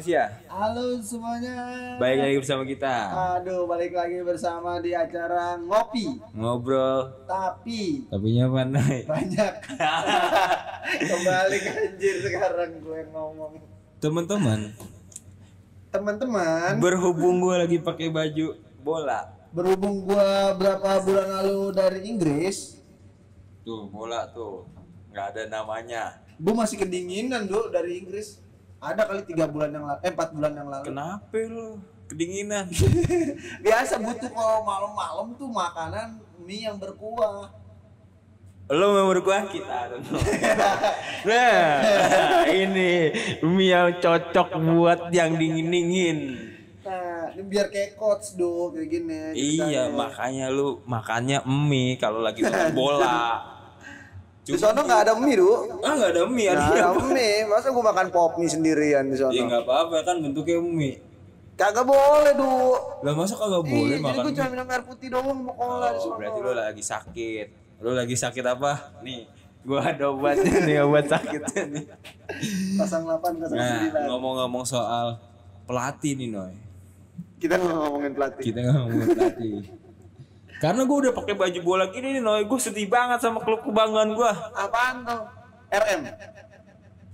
manusia. Halo semuanya. Baik lagi bersama kita. Aduh, balik lagi bersama di acara ngopi. Ngobrol. Tapi Tapinya pandai. banyak. Kembali anjir sekarang gue ngomong. Teman-teman, Teman-teman, berhubung gue lagi pakai baju bola. berhubung gua berapa bulan lalu dari Inggris, Tuh, bola tuh. nggak ada namanya. gua masih kedinginan dulu dari Inggris. Ada kali tiga bulan yang lalu, eh empat bulan yang lalu. Kenapa lu? Kedinginan. Biasa butuh kalau malam-malam tuh makanan mie yang berkuah. Lo mau berkuah kita. Nah, ini mie yang cocok buat yang dingin-dingin. Nah, ini biar kayak coach do kayak gini. Iya, makanya lu makannya mie kalau lagi nonton bola. Di sono nggak ada mie, Du. Ah, nggak ada mie, ada ada mie. Masa gua makan pop mie sendirian di sono? Ya nggak apa-apa kan bentuknya mie. Kagak boleh, Du. Lah masa kagak boleh Iya, jadi makan gua cuma minum air putih doang mau cola di Oh, sono. berarti lu lagi sakit. Lu lagi sakit apa? Nih, gua ada obatnya nih, obat sakitnya nih. 08 Nah, ngomong-ngomong soal pelatih nih, Noy. Kita nggak ngomongin pelatih. Kita nggak ngomongin pelatih. Karena gua udah pakai baju bola gini nih, Noy. Gua sedih banget sama klub kebanggaan gua. Apaan tuh? RM.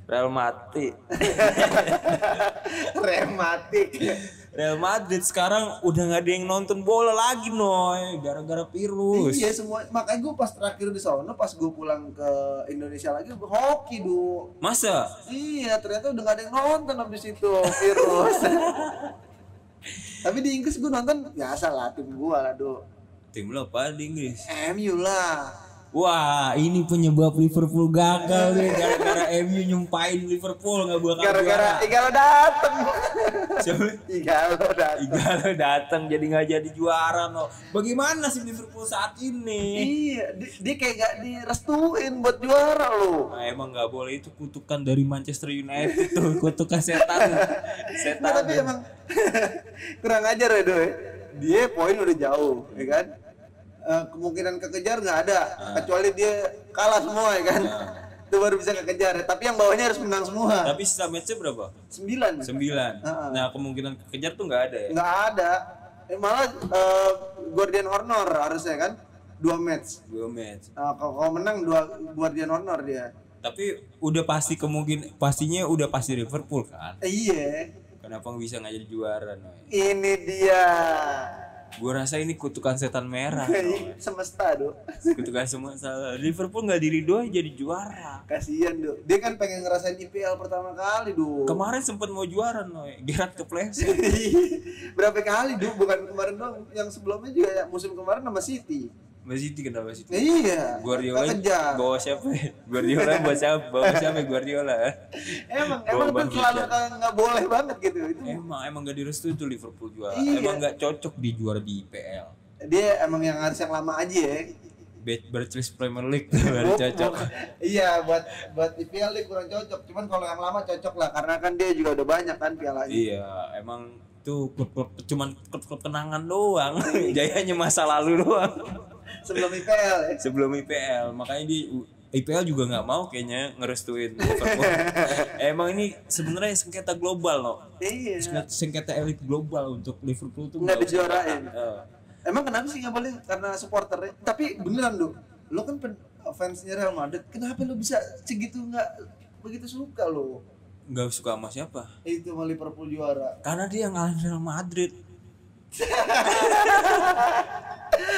Real Madrid. Rematik. Real Madrid sekarang udah nggak ada yang nonton bola lagi, Noy. Gara-gara virus. Iya semua makanya gue pas terakhir di sono pas gue pulang ke Indonesia lagi gua hoki du Masa? iya ternyata udah gak ada yang nonton abis itu virus tapi di Inggris gue nonton biasa lah tim gue lah du Tim lo apa di Inggris? MU lah Wah, ini penyebab Liverpool gagal nih gara-gara MU nyumpain Liverpool nggak bakal gara-gara. Igalo dateng Siapa? Igalo dateng Igalo datang jadi nggak jadi juara no. Bagaimana sih Liverpool saat ini? iya dia, dia kayak gak direstuin buat juara lo Nah, emang nggak boleh itu kutukan dari Manchester United tuh, kutukan setan. Nah, Setan. tapi emang kurang ajar ya do ya. dia poin udah jauh ya kan Eh, kemungkinan kekejar nggak ada kecuali dia kalah semua ya kan itu baru bisa kekejar ya. tapi yang bawahnya harus menang semua Tapi sisa matchnya berapa? sembilan Sembilan. Ah. Nah, kemungkinan kejar tuh nggak ada ya? nggak ada eh, malah eh, Guardian Honor harusnya kan dua match Dua match. Nah, kalau kalau menang dua Guardian Honor dia Tapi udah pasti kemungkinan pastinya udah pasti Liverpool kan? Iya Kenapa nggak bisa nggak jadi juara, Noy? ini dia Gue rasa ini kutukan setan merah. semesta do kutukan semua salah. Liverpool nggak diridoi jadi juara. kasihan do dia kan pengen ngerasain IPL pertama kali do Kemarin sempat mau juara, Noy. Gerard kepleset. Berapa kali du bukan kemarin dong, yang sebelumnya juga ya, musim kemarin sama City. Mbak Siti kenapa Siti? Iya. Guardiola bawa siapa? ya? Guardiola bawa siapa? Bawa siapa Guardiola? Emang Bawa emang Bang tuh selalu nggak boleh banget gitu itu. Emang emang gak direstui tuh Liverpool juara. Iya. Emang nggak cocok di juara di IPL. Dia emang yang harus yang lama aja ya. Bet Berchlis Premier League baru cocok. Iya buat buat IPL dia kurang cocok. Cuman kalau yang lama cocok lah karena kan dia juga udah banyak kan pialanya. Iya, emang tuh klub-klub cuman klub-klub kenangan doang. Jayanya masa lalu doang. Sebelum IPL ya. sebelum IPL makanya di IPL juga nggak mau kayaknya ngerestuin Liverpool. Emang ini sebenarnya sengketa global loh. Iya. Sengketa, sengketa elit global untuk Liverpool tuh Nggak dijuarain. Eh, Emang kenapa sih nggak boleh? Karena supporternya. Tapi beneran lu, lu kan pen- fansnya Real Madrid. Kenapa lu bisa segitu nggak begitu suka lu? nggak suka sama siapa? Itu sama Liverpool juara. Karena dia ngalahin Real Madrid.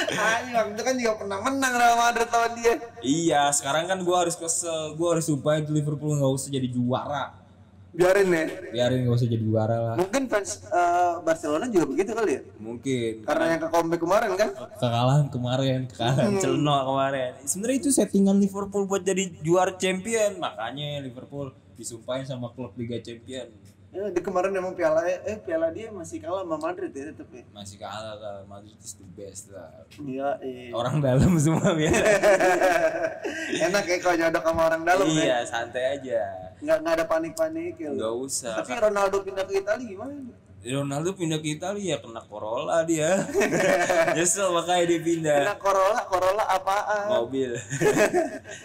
Anjing, waktu itu kan juga pernah menang Real Madrid lawan dia. Iya, sekarang kan gua harus kesel, gua harus supaya Liverpool nggak usah jadi juara. Biarin ya. Biarin nggak usah jadi juara lah. Mungkin fans eh, Barcelona juga begitu kali ya. Mungkin Karena yang ke comeback kemarin kan. kekalahan kemarin, kekalahan Celno kemarin. Sebenarnya itu settingan Liverpool buat jadi juara champion, makanya Liverpool disumpahin sama klub Liga Champion. Ya, di kemarin emang piala eh piala dia masih kalah sama Madrid ya tetep ya. Masih kalah lah, Madrid is the best lah. Iya, iya. Orang dalam semua biasa. Enak ya kalau nyodok sama orang dalam ya. iya, santai aja. Nggak nggak ada panik-panik ya. Nggak usah. Tapi Ronaldo pindah ke Italia gimana? Ronaldo pindah ke Italia kena Corolla dia. Nyesel makanya dia pindah Kena Corolla, Corolla apaan? mobil.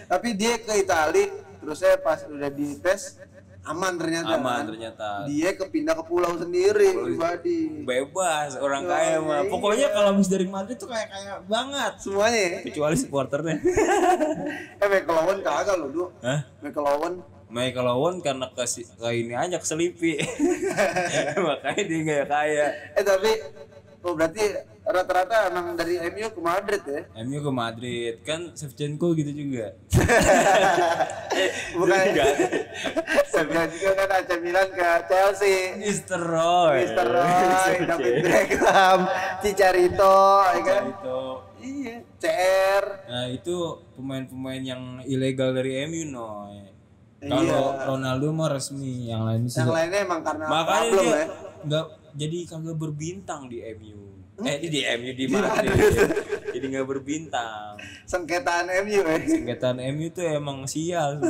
Tapi dia ke Italia, terus saya pas udah dites aman ternyata. aman kan. ternyata Dia kepindah ke pulau sendiri pribadi. bebas orang Oh, kaya mah iya. pokoknya kalau habis dari Madrid tuh kayak kayak banget Semuanya ya. kecuali supporternya Eh Michael Owen kagak lo, Du. Hah? Michael Owen Michael Owen karena ke, ke ini aja ke Selipi makanya dia nggak kaya Eh tapi oh berarti rata-rata emang dari MU ke Madrid ya? MU ke Madrid kan Shevchenko gitu juga Bukan. Enggak. Juga kan AC Milan ke Chelsea. Mr. Roy Mr. Roy, David Beckham, Cicarito, ya kan? itu Iya, CR. nah itu pemain-pemain yang ilegal dari MU Noy Iya. kalau Ronaldo mah resmi yang lain sih Yang lainnya emang karena makanya problem dia ya. nggak jadi kagak berbintang di MU eh di, di MU di Madrid jadi nggak berbintang Sengketaan MU ya. sengketaan MU tuh emang sial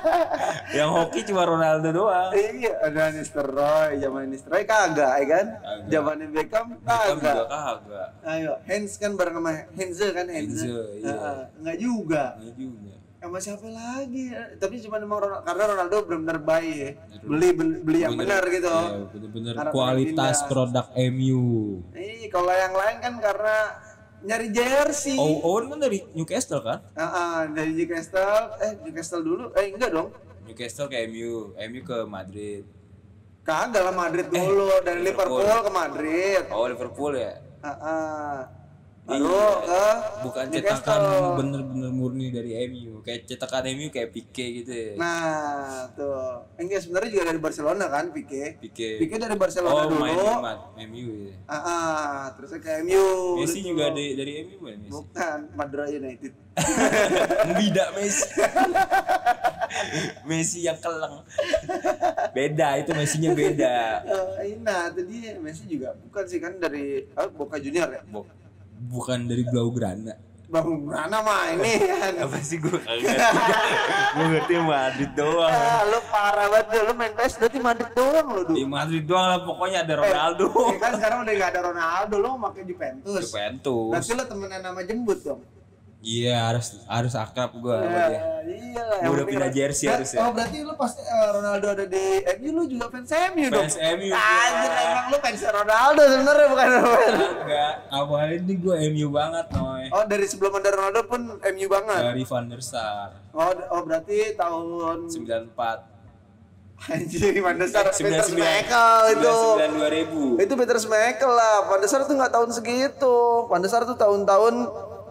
yang hoki cuma Ronaldo doang Iya, ada. Roy, zaman. Roy kagak, ya kan? Kagak. Zaman Beckham juga kagak. kagak Ayo, Hens kan bareng sama Henze kan Henze. Henze, iya. Heeh, enggak juga. Nggak juga Sama siapa lagi? Tapi cuma emang Ronaldo, karena Ronaldo benar-benar baik ya. Beli beli, yang benar gitu. Iya, bener-bener Karena kualitas pindah. produk MU Iya, kalau yang lain kan karena nyari jersey. Oh, Owen kan dari Newcastle kan Ah, ah, dari Newcastle, eh Newcastle dulu, eh enggak dong. Newcastle ke MU MU ke Madrid Kagak lah Madrid dulu, dari Liverpool. Liverpool ke Madrid. oh Liverpool ya Ah, ah. Baru Iya. ke bukan cetakan bener-bener murni dari MU kayak cetakan MU kayak Pique gitu ya Nah, tuh. Enggak sebenarnya juga dari Barcelona kan, Pique. Pique Pique dari Barcelona oh dulu. main di MU ya Ah, ah, terusnya ke MU. Messi Gitu. juga dari dari MU bukan Messi Bukan, Madura United. Beda Messi Messi yang keleng beda itu Messinya beda Eh, nah, itu dia Messi juga bukan sih kan dari ah, Boca Junior ya. Bu- bukan dari Blaugrana Bang Brana mah ini apa sih gue kagak gue ngerti Madrid doang Ah, lu parah banget lu, lu main PES berarti Madrid doang lu di dulu. Madrid doang lah pokoknya ada Ronaldo Ya kan sekarang udah gak ada Ronaldo, lu pakai Juventus. Juventus Berarti lu temenan sama jembut dong. Iya harus harus akrab gue sama dia Ya, iya lah. Gua yang udah pindah jersey Nah, harusnya. Oh berarti lu pas eh, Ronaldo ada di MU lu juga fans MU dong. Fans MU. Anjir emang lu fans Ronaldo sebenarnya bukan fans. enggak awalnya ini gue MU banget noy Oh dari sebelum ada Ronaldo pun MU banget. dari Van der Sar Oh, oh berarti tahun 94 Anjir Van der Sar Peter 99 Schmeichel itu. 99 2000 Itu Peter Schmeichel lah. Van der Sar tuh nggak tahun segitu. Van der Sar tuh tahun-tahun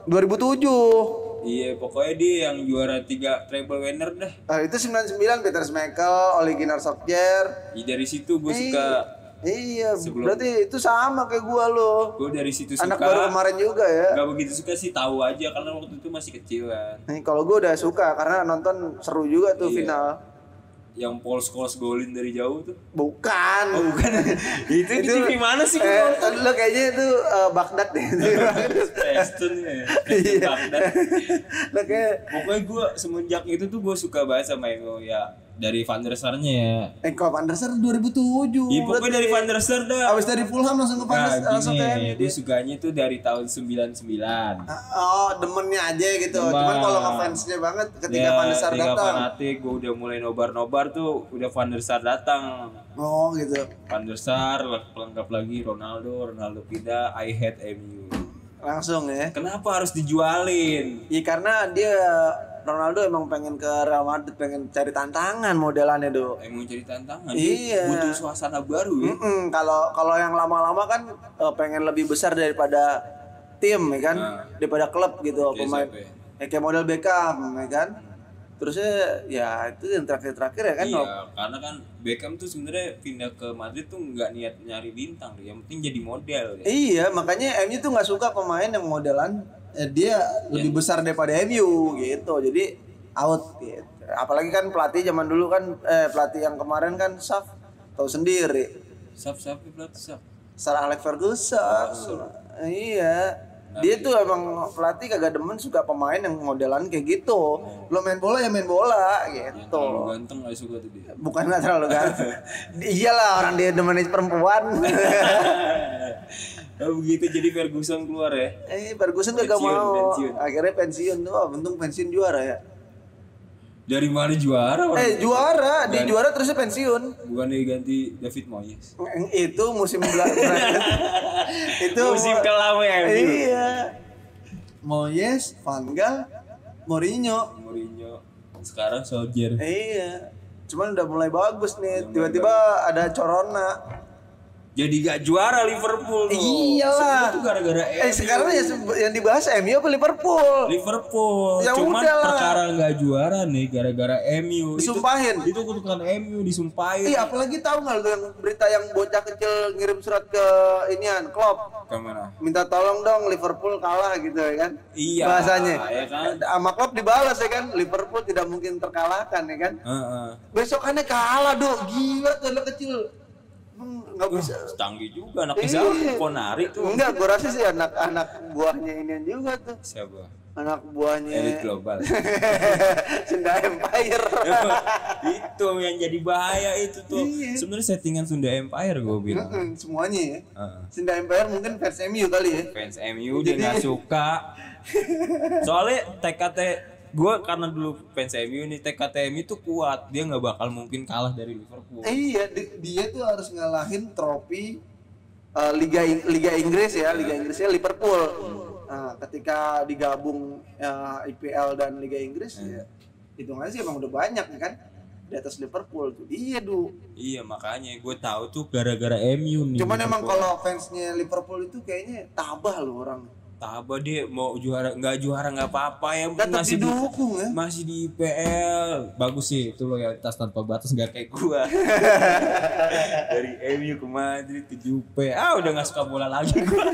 2007. Iya, pokoknya dia yang juara tiga treble winner dah. Nah, itu 99 Peter Schmeichel, Ole Gunnar Solskjaer. Iya, dari situ gue suka. Iya, Sebelum- berarti itu sama kayak gua lo. Gue dari situ Anak suka. baru kemarin juga ya. Gak begitu suka sih, tahu aja karena waktu itu masih kecil kan. Nih kalau gua udah suka karena nonton seru juga tuh Iya. final. Yang Paul Scholes golin dari jauh tuh. Bukan. Oh, bukan. itu di TV mana sih? Eh, lo kayaknya itu eh, Baghdad deh. Preston ya. Iya. Baghdad. lo kayak Pokoknya gue semenjak itu tuh gue suka banget sama MU ya. Dari Van der Sar-nya ya. eh kalau Van der Sar 2007. Iya, pokoknya dari Van der Sar dah. Abis dari Fulham langsung ke Van der Nah, langsung ke MU. dia sukanya tuh dari tahun 99. Oh, demennya aja gitu. Demen. Cuman kalau ngefansnya banget ketika Ya, Van der Sar datang. fanatik, gue udah mulai nobar-nobar tuh, udah Van der Sar datang. Oh, gitu. Van der Sar, pelengkap lagi Ronaldo, Ronaldo pindah, I hate MU. Langsung ya. Kenapa harus dijualin? Iya karena dia Ronaldo emang pengen ke Real Madrid, pengen cari tantangan modelannya do. Emang cari tantangan, Iya. butuh suasana baru ya. Kalau kalau yang lama-lama kan eh, pengen lebih besar daripada tim, ya kan, Nah. daripada klub gitu Kayak pemain. siapa ya? Ya, kayak model Beckham, ya kan. Terusnya ya itu yang terakhir-terakhir ya kan. iya, karena kan Beckham tuh sebenarnya pindah ke Madrid tuh nggak niat nyari bintang, yang penting jadi model ya. Iya, makanya MU tuh nggak suka pemain yang modelan eh, dia lebih besar daripada MU gitu. Jadi out gitu. Apalagi kan pelatih zaman dulu kan eh pelatih yang kemarin kan Saf tahu sendiri. Sap sap pelatih sap. Sir Alex Ferguson. Iya. Dia tuh emang pelatih kagak demen suka pemain yang modelan kayak gitu. Lo main bola ya main bola Yang gitu. terlalu ganteng gak suka tuh dia. Bukan nggak terlalu ganteng. Iyalah orang dia demenin perempuan. Oh begitu jadi Ferguson keluar ya. Eh, Ferguson Pensiun, mau. pensiun. Akhirnya pensiun tuh, oh, untung pensiun juara ya. Dari mana juara? Eh juara, di juara terusnya pensiun. Bukan diganti David Moyes. Itu musim bela- bela- itu Musim kelam ya. Iya. Moyes, Van Gaal, Mourinho. Mourinho. Sekarang Soldier. Iya. Cuman udah mulai bagus nih. Tiba-tiba ada Corona. Jadi gak juara Liverpool. tuh. Iyalah. Itu gara-gara Eh sekarang ya yang dibahas MU apa Liverpool? Liverpool. Ya Cuman udahlah. perkara nggak juara nih gara-gara MU. Disumpahin. Itu, itu kutukan MU disumpahin. Iya, apalagi tahu nggak lu yang berita yang bocah kecil ngirim surat ke inian Klopp Ke mana? minta tolong dong Liverpool kalah gitu ya kan? Iya. Bahasanya. Ya kan? Sama Klopp dibalas ya kan, Liverpool tidak mungkin terkalahkan ya kan? Heeh. Besokannya kalah dong, gila tuh anak kecil. Nggak bisa. Canggih juga Iya. siapa? Ponari tuh. Enggak, gua rasa sih anak-anak buahnya inian juga tuh. Siapa? Anak buahnya Elit global. Sunda Empire. itu yang jadi bahaya itu tuh. Iya. Sebenarnya settingan Sunda Empire gue bilang. Semuanya ya. Heeh. Sunda Empire mungkin fans MU kali ya. fans MU dia nggak suka soalnya TKT gue karena dulu fans MU nih TKT MU tuh kuat dia nggak bakal mungkin kalah dari Liverpool Eh, iya, di- dia tuh harus ngalahin trofi uh, Liga Liga Inggris ya, Liga Inggrisnya Liverpool. Nah, ketika digabung uh, IPL dan Liga Inggris, ya, hitungannya sih emang udah banyak ya kan di atas Liverpool tuh. Iya, Du. iya makanya gue tahu tuh gara-gara MU nih Cuman emang Liverpool. kalau fansnya Liverpool itu kayaknya tabah loh orang. Tabah dia mau juara nggak juara nggak apa-apa ya Tetap masih di didukung ya. masih di IPL bagus sih itu loyalitas tanpa batas nggak kayak gua dari MU ke Madrid ke Juve ah udah nggak suka bola lagi gua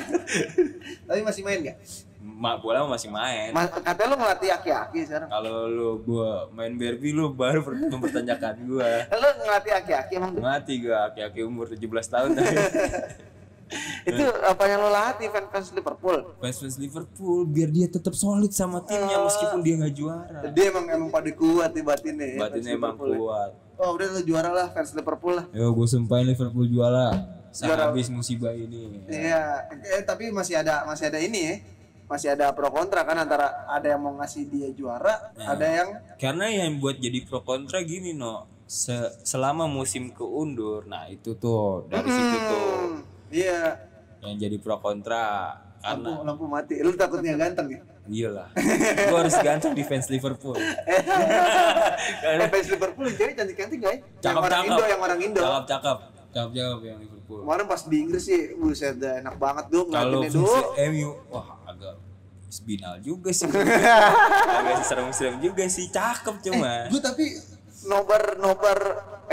Tapi masih main gak? mak bola masih main Ma- katanya lo ngelatih aki-aki sekarang. Kalau lu gua main Barbie lu baru per- mempertanyakan gua. Lo ngelatih aki-aki emang Mati gua aki-aki umur 17 tahun itu apa yang lo latih fans-fans Liverpool? Fans fans Liverpool biar dia tetap solid sama timnya meskipun dia nggak juara. Dia emang emang pada kuat nih batinnya ya. Batinnya fans emang ya. kuat. Oh udah lo juara lah fans Liverpool lah. Yo gua sumpahin Liverpool juara. Sehabis musibah ini. Iya, eh, tapi masih ada masih ada ini ya. Masih ada pro kontra kan antara ada yang mau ngasih dia juara, Ya. ada yang Karena yang buat jadi pro kontra gini no. Se- selama musim keundur, nah itu tuh dari situ tuh Hmm, iya, yang jadi pro kontra karena lampu, lampu mati. Lu takutnya ganteng ya? iyalah gua harus ganteng di fans Liverpool Eh, fans Liverpool yang cewek cantik-cantik gak ya? Yang cakep orang cakep Indo, yang orang Indo. cakep cakep cakep cakep yang Liverpool Kemarin pas di Inggris sih, buset enak banget tuh kalau. MU wah agak spinal juga sih agak serem-serem juga sih cakep cuma Gue tapi nobar nobar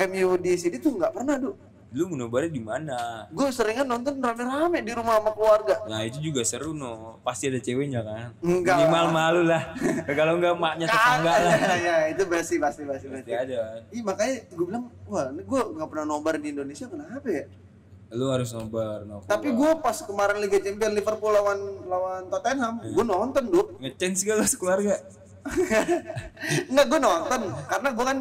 MU di sini tuh nggak pernah tuh. Lu menobarnya di mana Gue seringan nonton rame-rame di rumah sama keluarga. nah itu juga seru no pasti ada ceweknya kan Enggak minimal lah. malu lah kalau enggak maknya tetangga lah ya itu pasti pasti pasti pasti ada Iya makanya gue bilang, wah gue nggak pernah nobar di Indonesia kenapa ya? lu harus nobar no Tapi gue pas kemarin Liga Champions Liverpool lawan lawan Tottenham, Iya. gue nonton tuh. ngechance gak lu sekeluarga Enggak gue nonton karena gue kan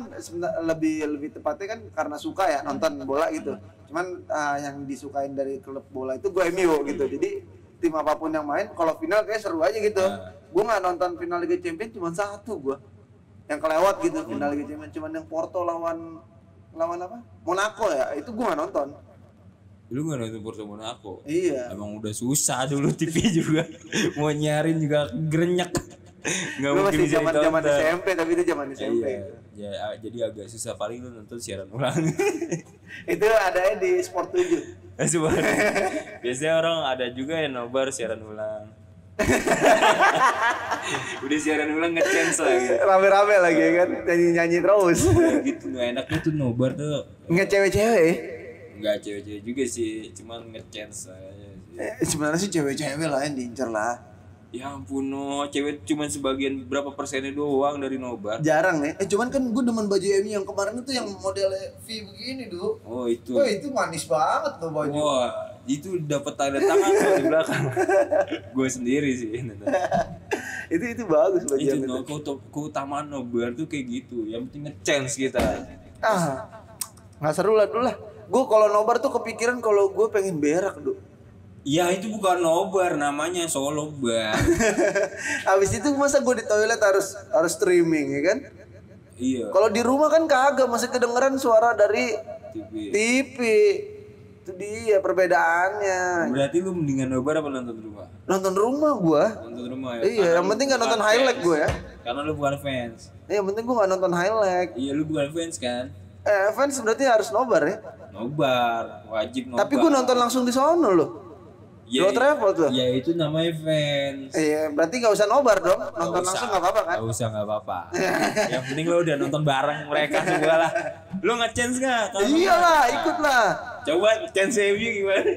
lebih lebih tepatnya kan karena suka ya nonton bola gitu. Cuman ah, yang disukain dari klub bola itu gue MU gitu. Jadi tim apa pun yang main kalau final kayak seru aja gitu. Nah. Gue nggak nonton final Liga Champions cuma satu gue. Yang kelewat gitu final Liga Champions cuman yang Porto lawan lawan apa? Monaco ya. Itu gue nggak nonton. lu gak nonton Porto Monaco Iya. Emang udah susah dulu TV juga mau nyarin juga gerenyak nggak Gue mungkin masih zaman zaman. SMP tapi itu zaman SMP. Iya, ya, jadi agak susah paling lu nonton siaran ulang. itu adanya di Sport 7. Coba. Biasanya orang ada juga yang nobar siaran ulang. Udah siaran ulang nge-chance lagi. Rame-rame lagi ya kan nyanyi-nyanyi terus. Ya gitu no, enaknya tuh nobar tuh Nggak cewek-cewek nggak cewek-cewek juga sih, cuman nge-chance aja sih. Eh, sebenarnya sih cewek-cewek lah yang diincar lah. Ya ampun no, cewek cuman sebagian berapa persennya doang dari nobar. Jarang nih. Eh cuman kan gue demen baju MU yang kemarin itu yang modelnya V begini dulu. Oh itu. Wah itu manis banget tuh baju. Wah, itu dapat tanda tangan tuh di belakang. Gue sendiri sih. itu itu bagus baju itu no, keutamaan nobar tuh kayak gitu. Yang penting nge-chance kita. Ah, nggak seru lah dulu lah. Gue kalau nobar tuh kepikiran kalau gue pengen berak dulu. Ya itu bukan nobar namanya solo bar. Habis itu masa gue di toilet harus harus streaming ya kan? Iya. Kalau di rumah kan kagak masih kedengeran suara dari TV. TV. Itu dia perbedaannya. Berarti lu mendingan nobar apa nonton di rumah? Nonton rumah gua. Nonton rumah ya. Iya, yang penting gak nonton highlight gua ya. Karena lu bukan fans. Eh, yang penting gua gak nonton highlight. Iya, lu bukan fans kan? Eh, fans berarti harus nobar ya. Nobar, wajib nobar. Tapi gua nonton langsung di sono loh. Ya, travel tuh. ya itu namanya fans. Iya, berarti gak usah nobar dong. Nonton Nggak langsung usah. gak apa-apa kan? Gak usah nggak apa-apa. Yang penting lu udah nonton bareng mereka semua lah. Lu nge-chance nggak? Kalau Iyalah, ikut lah. Coba chance MU gimana?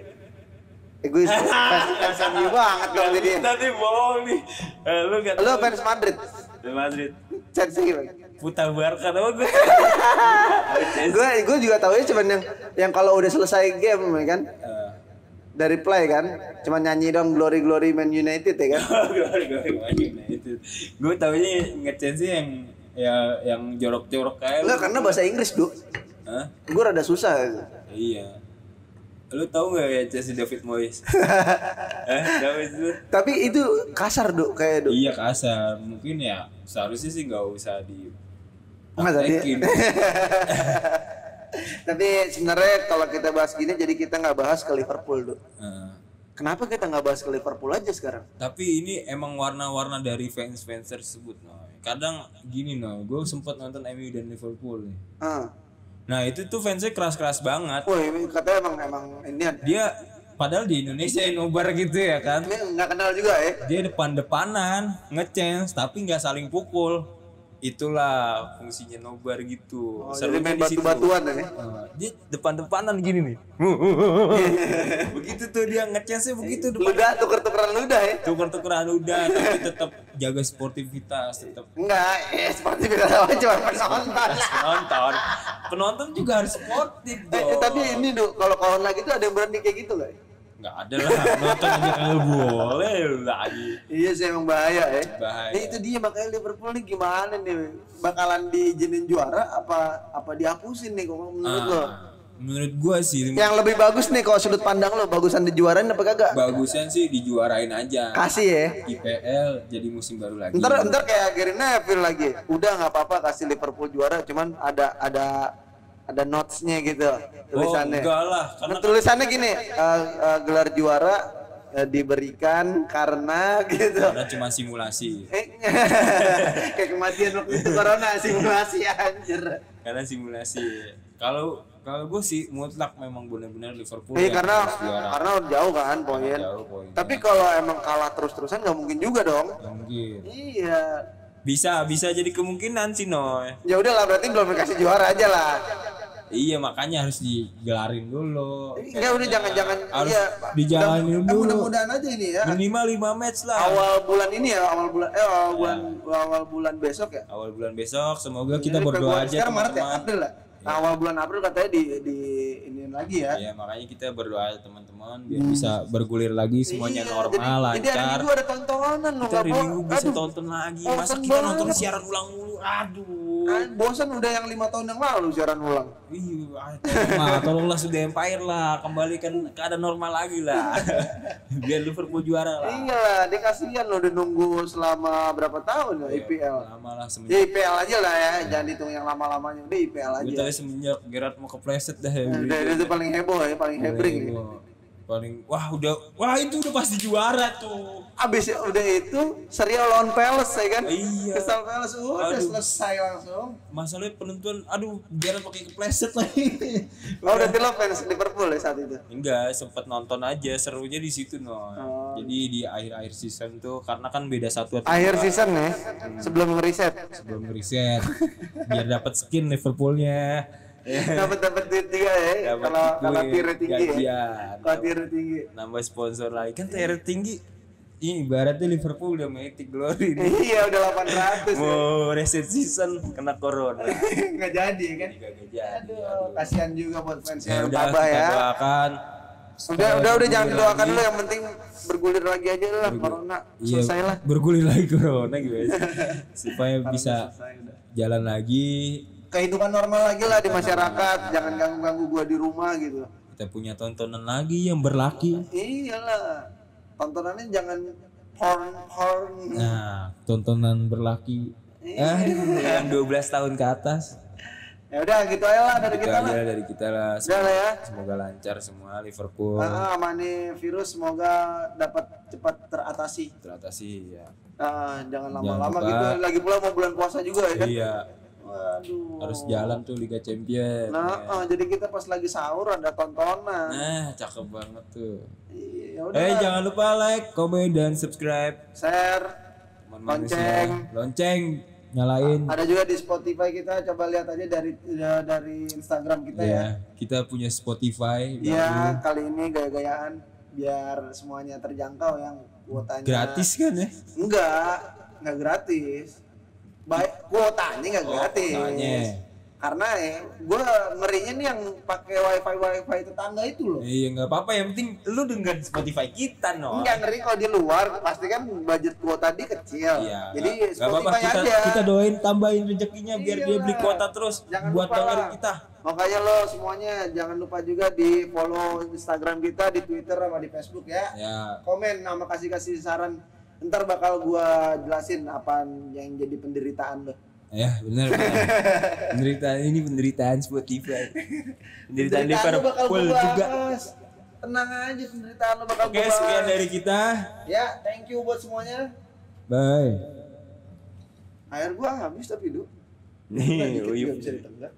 Egois, fans, fans MU banget dong jadi. Nanti bohong nih. Eh, lu gak Lo fans Madrid. Real Madrid. Chelsea gimana? Putar Barca apa gue? Gue gue juga tahu ya cuman yang yang kalau udah selesai game ya kan Eh, dari play kan cuman nyanyi dong glory glory Man United ya kan. gue gue nah itu. Gue taunya nge-chance sih yang ya yang jorok-jorok kayak. Enggak karena bahasa Inggris, Duk. Hah? Gue rada susah. Iya. Lu tahu nggak ya Chelsea David Moyes? eh, David itu? Tapi itu kasar, Duk, kayak Duk. Iya kasar. Mungkin ya seharusnya sih nggak usah di Masa dia- praktekin. Tapi sebenarnya kalau kita bahas gini jadi kita nggak bahas ke Liverpool. Nah, Kenapa kita nggak bahas ke Liverpool aja sekarang? tapi ini emang warna-warna dari fans-fans tersebut, no. Kadang gini, no. Gue sempat nonton MU dan Liverpool nih. Ah. Nah itu tuh fansnya keras-keras banget. Woi, katanya emang emang ini Dia padahal di Indonesia nobar gitu ya kan. ini nggak kenal juga ya. Dia depan-depanan, nge-chance, tapi nggak saling pukul. Itulah fungsinya nobar gitu. Oh, jadi Serunya main batu-batuan ya. Dia depan-depanan gini nih. begitu tuh dia ngechance begitu depan. Ludah tuker-tukeran ludah ya. Tuker-tukeran udah tapi tetap jaga sportivitas, tetap Enggak, eh seperti beda lawan cuma penonton penonton. Penonton juga harus sportif Eh, eh, dong. tapi ini Duk, kalau kawan lagi tuh ada yang berani kayak gitu nggak? Nggak ada lah nonton aja kalau boleh lagi. Iya sih emang bahaya ya. Bahaya. Eh, itu dia makanya Liverpool nih gimana nih? Bakalan diizinin juara apa apa dihapusin nih kalau menurut lo? Ah, menurut gua sih Yang lebih bagus nih kalau sudut pandang lo bagusan dijuarain apa kagak? bagusnya sih dijuarain aja. Kasih ya. IPL jadi musim baru lagi. Ntar ntar kayak Gary Neville lagi. Udah nggak apa-apa kasih Liverpool juara, cuman ada ada ada notes-nya gitu oh, tulisannya. enggak lah, karena tulisannya gini, eh, eh, gelar juara eh, diberikan karena gitu. karena cuma simulasi. Kayak kematian waktu itu corona simulasi anjir. Karena simulasi. Kalau kalau gue sih mutlak memang benar-benar Liverpool. Iya karena juara. karena jauh kan poin. Jauh poin. Tapi kalau emang kalah terus-terusan nggak mungkin juga dong. Ya mungkin. Iya. Bisa bisa jadi kemungkinan sih Noy. Ya udahlah berarti belum dikasih juara aja lah. Iya makanya harus digelarin dulu. Enggak udah jangan-jangan Harus iya. dijalanin Eh, dulu. mudah-mudahan aja ini ya. Minimal 5 match lah. Awal bulan ini ya, awal bulan eh awal Iya. bulan awal bulan besok ya. Awal bulan besok semoga kita Ini berdoa aja Sekarang Maret ya. April lah. Nah, awal bulan April katanya di di ini lagi ya. Iya makanya kita berdoa teman-teman biar bisa bergulir lagi semuanya Iya, normal jadi, Jadi hari lancar. Minggu ada tontonan loh. Kita hari Minggu bisa aduh, tonton lagi. Masa kita nonton banget. siaran ulang mulu? Aduh. Ah, bosan udah yang lima tahun yang lalu siaran ulang. Iya, ah, tolonglah, sudah Empire lah, kembalikan keadaan normal lagi lah. Biar Liverpool juara lah. Iya lah, dia kasihan loh udah nunggu selama berapa tahun ya IPL. Lama lah Ya semenjak. IPL aja lah ya, jangan hitung yang lama-lamanya. Udah IPL aja. tadi semenjak Gerard mau kepleset dah. ya. Udah itu paling heboh ya, paling hebring. ya. Paling, wah udah, wah itu udah pasti juara tuh. Abis udah itu serial lawan Palace ya kan? Iya. Crystal Palace udah Aduh. selesai langsung. Masalahnya penentuan, aduh Gerard pakai kepleset lagi. Oh udah lo fans Liverpool ya saat itu? Enggak, sempet nonton aja, serunya di situ no. Oh. Jadi di akhir-akhir season tuh, karena kan beda satu atau Akhir season ya, sebelum ngeriset. sebelum ngeriset, biar dapat skin Liverpoolnya. dapat dapat duit juga ya. Kalau kalau tier tinggi ya. Kalau tier tinggi. nambah sponsor lagi kan tier tinggi ini ibaratnya Liverpool udah Mythic Glory nih. Iya udah 800 ya. mau reset season kena corona Nggak jadi kan? Gak jadi Aduh, kasihan juga buat fans ya yang udah kita ya. doakan Udah udah udah jangan didoakan dulu yang penting bergulir lagi aja lah corona. iya Selesai lah. bergulir lagi corona gitu supaya bisa Selesai jalan lagi Kehidupan normal lagi lah di masyarakat, jangan ganggu-ganggu gua di rumah gitu. kita punya tontonan lagi yang berlaki Iyalah. Tontonannya jangan porn porn. nah tontonan berlaki Aduh, yang 12 tahun ke atas. Ya udah gitu aja lah dari Itu kita lah. dari kita lah. Udah lah ya. Semoga lancar semua Liverpool. Ah, aman nih virus semoga dapat cepat teratasi. Teratasi ya. Ah, jangan lama-lama gitu. Lagi pula mau bulan puasa juga ya kan. Iya, Waduh. harus jalan tuh Liga Champion. Nah, ah, jadi kita pas lagi sahur ada tontonan. Nah, cakep banget tuh. Iya, udah. Eh, jangan lupa like, komen, dan subscribe. Share. Teman Lonceng. manusia. Lonceng, nyalain. Ada juga di Spotify kita. Coba lihat aja dari ya, dari Instagram kita ya. Ya, kita punya Spotify. Iya, kali ini gaya-gayaan biar semuanya terjangkau yang kuotanya. Gratis kan ya? Enggak, enggak gratis. Baik, kuotanya enggak gratis. Oh. Karena ya, gue ngerinya nih yang pakai wifi wifi tetangga itu loh. Iya, nggak apa-apa. Yang penting lu denger Spotify kita, no. Enggak ngeri kalau di luar pasti kan budget kuota dia kecil. Iya. Jadi nggak- nggak apa-apa. Spotify Kita, aja. kita doain tambahin rezekinya biar dia beli Iyalah. kuota terus Jangan buat dengerin lah. kita. Makanya lo semuanya jangan lupa juga di follow Instagram kita, di Twitter sama di Facebook ya. Ya, Komen nama kasih kasih saran. Ntar bakal gua jelasin apa yang jadi penderitaan lo. ya benar. penderitaan ini penderitaan Spotify. Penderitaan Penderitaan lo bakal Liverpool juga. Tenang aja penderitaan lo bakal Oke, gua sekian dari kita. Ya, thank you buat semuanya. Bye. Air gua habis tapi du. Nih, uyup. bisa ditenggak.